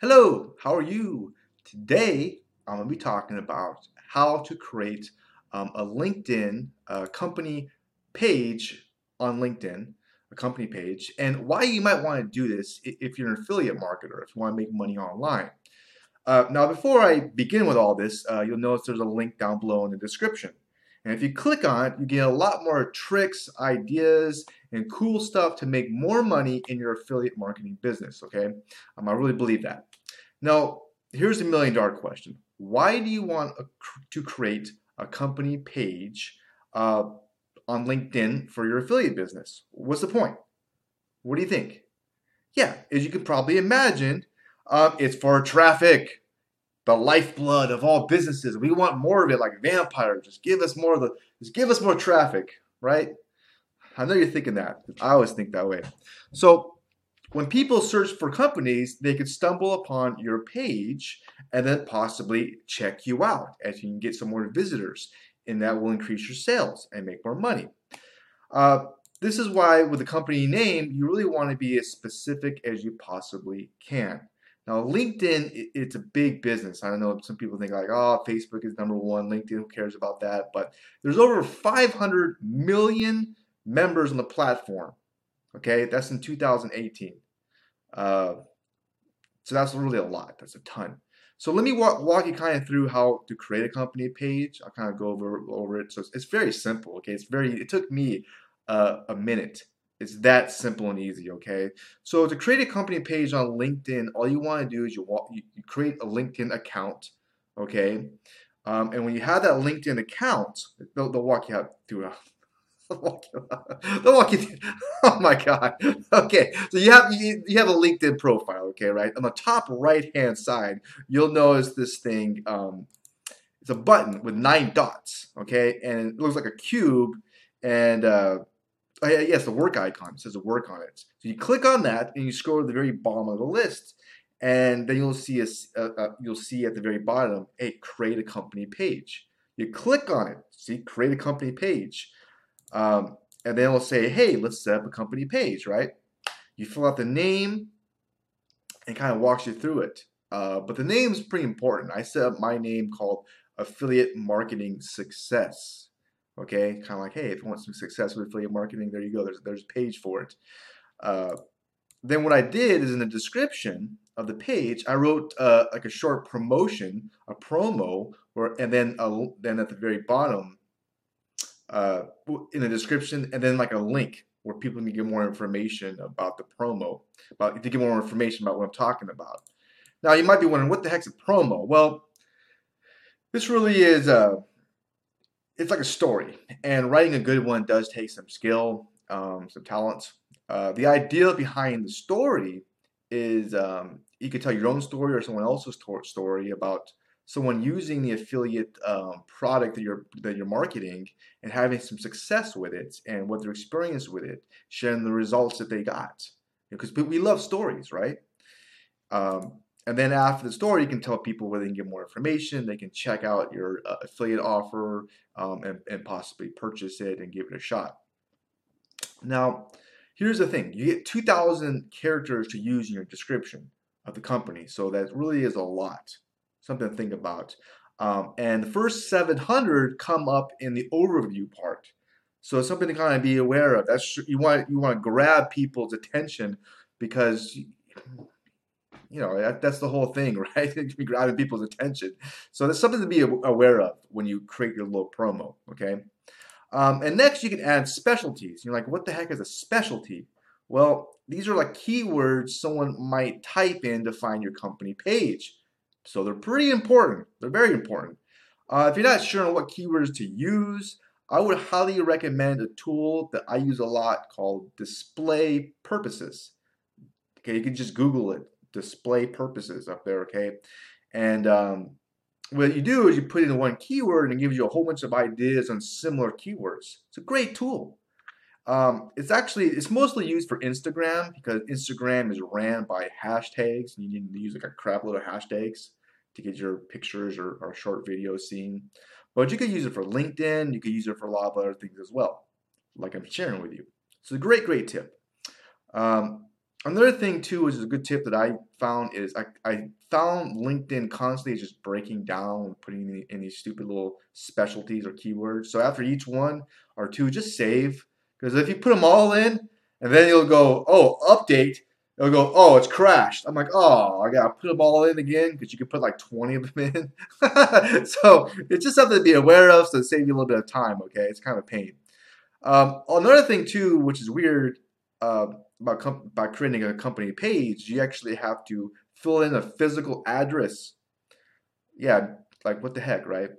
Hello, how are you? Today I'm going to be talking about how to create um, a LinkedIn company page on LinkedIn, a company page, and why you might want to do this if you're an affiliate marketer, if you want to make money online. Uh, now, before I begin with all this, uh, you'll notice there's a link down below in the description. And if you click on it, you get a lot more tricks, ideas, and cool stuff to make more money in your affiliate marketing business, okay? Um, I really believe that. Now, here's the million dollar question. Why do you want a, to create a company page uh, on LinkedIn for your affiliate business? What's the point? What do you think? Yeah, as you can probably imagine, uh, it's for traffic the lifeblood of all businesses. We want more of it like vampire. Just give us more of the just give us more traffic, right? I know you're thinking that. I always think that way. So when people search for companies, they could stumble upon your page and then possibly check you out as you can get some more visitors and that will increase your sales and make more money. Uh, this is why with the company name, you really want to be as specific as you possibly can. Now, LinkedIn, it's a big business. I don't know some people think like, oh, Facebook is number one, LinkedIn, who cares about that? But there's over 500 million members on the platform. Okay, that's in 2018. Uh, so that's really a lot. That's a ton. So let me walk, walk you kind of through how to create a company page. I'll kind of go over over it. So it's, it's very simple. Okay, it's very. It took me uh, a minute it's that simple and easy, okay? So to create a company page on LinkedIn, all you want to do is you, walk, you, create a LinkedIn account, okay? Um, and when you have that LinkedIn account, they'll, they'll walk you out through. they'll walk you, they'll walk you. Oh my God. Okay, so you have you, you have a LinkedIn profile, okay, right? On the top right hand side, you'll notice this thing. Um, it's a button with nine dots, okay, and it looks like a cube, and uh, Oh, yes, the work icon. It says the work on it. So you click on that and you scroll to the very bottom of the list, and then you'll see a, uh, uh, you'll see at the very bottom, a create a company page. You click on it, see, create a company page, um, and then it'll say, hey, let's set up a company page, right? You fill out the name, and kind of walks you through it. Uh, but the name is pretty important. I set up my name called Affiliate Marketing Success. Okay, kind of like, hey, if you want some success with affiliate marketing, there you go. There's there's a page for it. Uh, then what I did is in the description of the page, I wrote uh, like a short promotion, a promo, or and then a, then at the very bottom, uh, in the description, and then like a link where people can get more information about the promo, about to get more information about what I'm talking about. Now you might be wondering, what the heck's a promo? Well, this really is a uh, it's like a story, and writing a good one does take some skill, um, some talents. Uh, the idea behind the story is um, you could tell your own story or someone else's story about someone using the affiliate um, product that you're that you're marketing and having some success with it and what their experience with it, sharing the results that they got. Because we love stories, right? Um, and then after the story, you can tell people where they can get more information. They can check out your uh, affiliate offer um, and, and possibly purchase it and give it a shot. Now, here's the thing you get 2,000 characters to use in your description of the company. So that really is a lot. Something to think about. Um, and the first 700 come up in the overview part. So it's something to kind of be aware of. That's you want you want to grab people's attention because you know that, that's the whole thing right? Be grabbing people's attention. So that's something to be aware of when you create your little promo okay? Um, and next you can add specialties. You're like what the heck is a specialty? Well these are like keywords someone might type in to find your company page. So they're pretty important. They're very important. Uh, if you're not sure on what keywords to use I would highly recommend a tool that I use a lot called display purposes. Okay, you can just Google it display purposes up there, okay? And um, what you do is you put in one keyword and it gives you a whole bunch of ideas on similar keywords. It's a great tool. Um, it's actually, it's mostly used for Instagram because Instagram is ran by hashtags. And you need to use like a crap load of hashtags to get your pictures or, or short videos seen. But you could use it for LinkedIn. You could use it for a lot of other things as well, like I'm sharing with you. So a great, great tip. Um, another thing too, which is a good tip that I found is I, I found LinkedIn constantly just breaking down, and putting in, in these stupid little specialties or keywords. So after each one or two, just save because if you put them all in and then you'll go, oh, update, it'll go, oh, it's crashed. I'm like, oh, I gotta put them all in again because you can put like 20 of them in. so it's just something to be aware of so save you a little bit of time. Okay, it's kind of a pain. Um, another thing too, which is weird uh, about com- by creating a company page, you actually have to fill in a physical address. Yeah, like what the heck, right?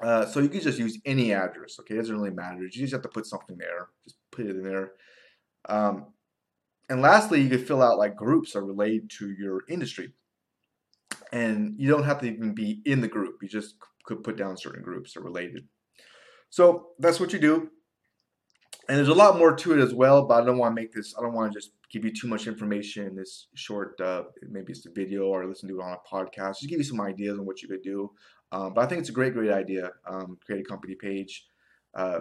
Uh, so you can just use any address. Okay, it doesn't really matter. You just have to put something there. Just put it in there. Um, and lastly, you could fill out like groups are related to your industry. And you don't have to even be in the group. You just could put down certain groups are related. So that's what you do. And there's a lot more to it as well, but I don't want to make this, I don't want to just give you too much information in this short, uh, maybe it's a video or listen to it on a podcast. Just give you some ideas on what you could do. Um, but I think it's a great, great idea. Um, create a company page. Uh,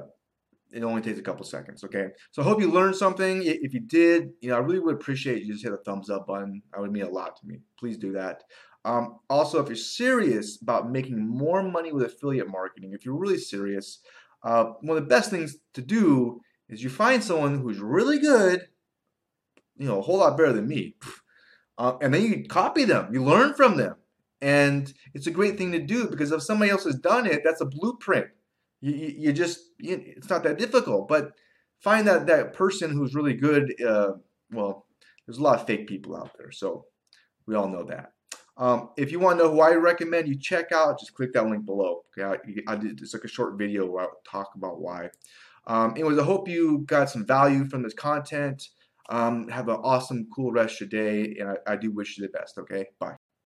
it only takes a couple seconds. Okay. So I hope you learned something. If you did, you know, I really would appreciate you just hit the thumbs up button. That would mean a lot to me. Please do that. Um, also, if you're serious about making more money with affiliate marketing, if you're really serious, uh, one of the best things to do is you find someone who's really good, you know, a whole lot better than me, uh, and then you copy them. You learn from them, and it's a great thing to do because if somebody else has done it, that's a blueprint. You, you, you just you, it's not that difficult, but find that that person who's really good. Uh, well, there's a lot of fake people out there, so we all know that. Um, if you want to know who I recommend you check out, just click that link below. Okay, I, I did, it's like a short video where I talk about why. Um, anyways, I hope you got some value from this content. Um, have an awesome, cool rest of your day, and I, I do wish you the best. Okay, bye.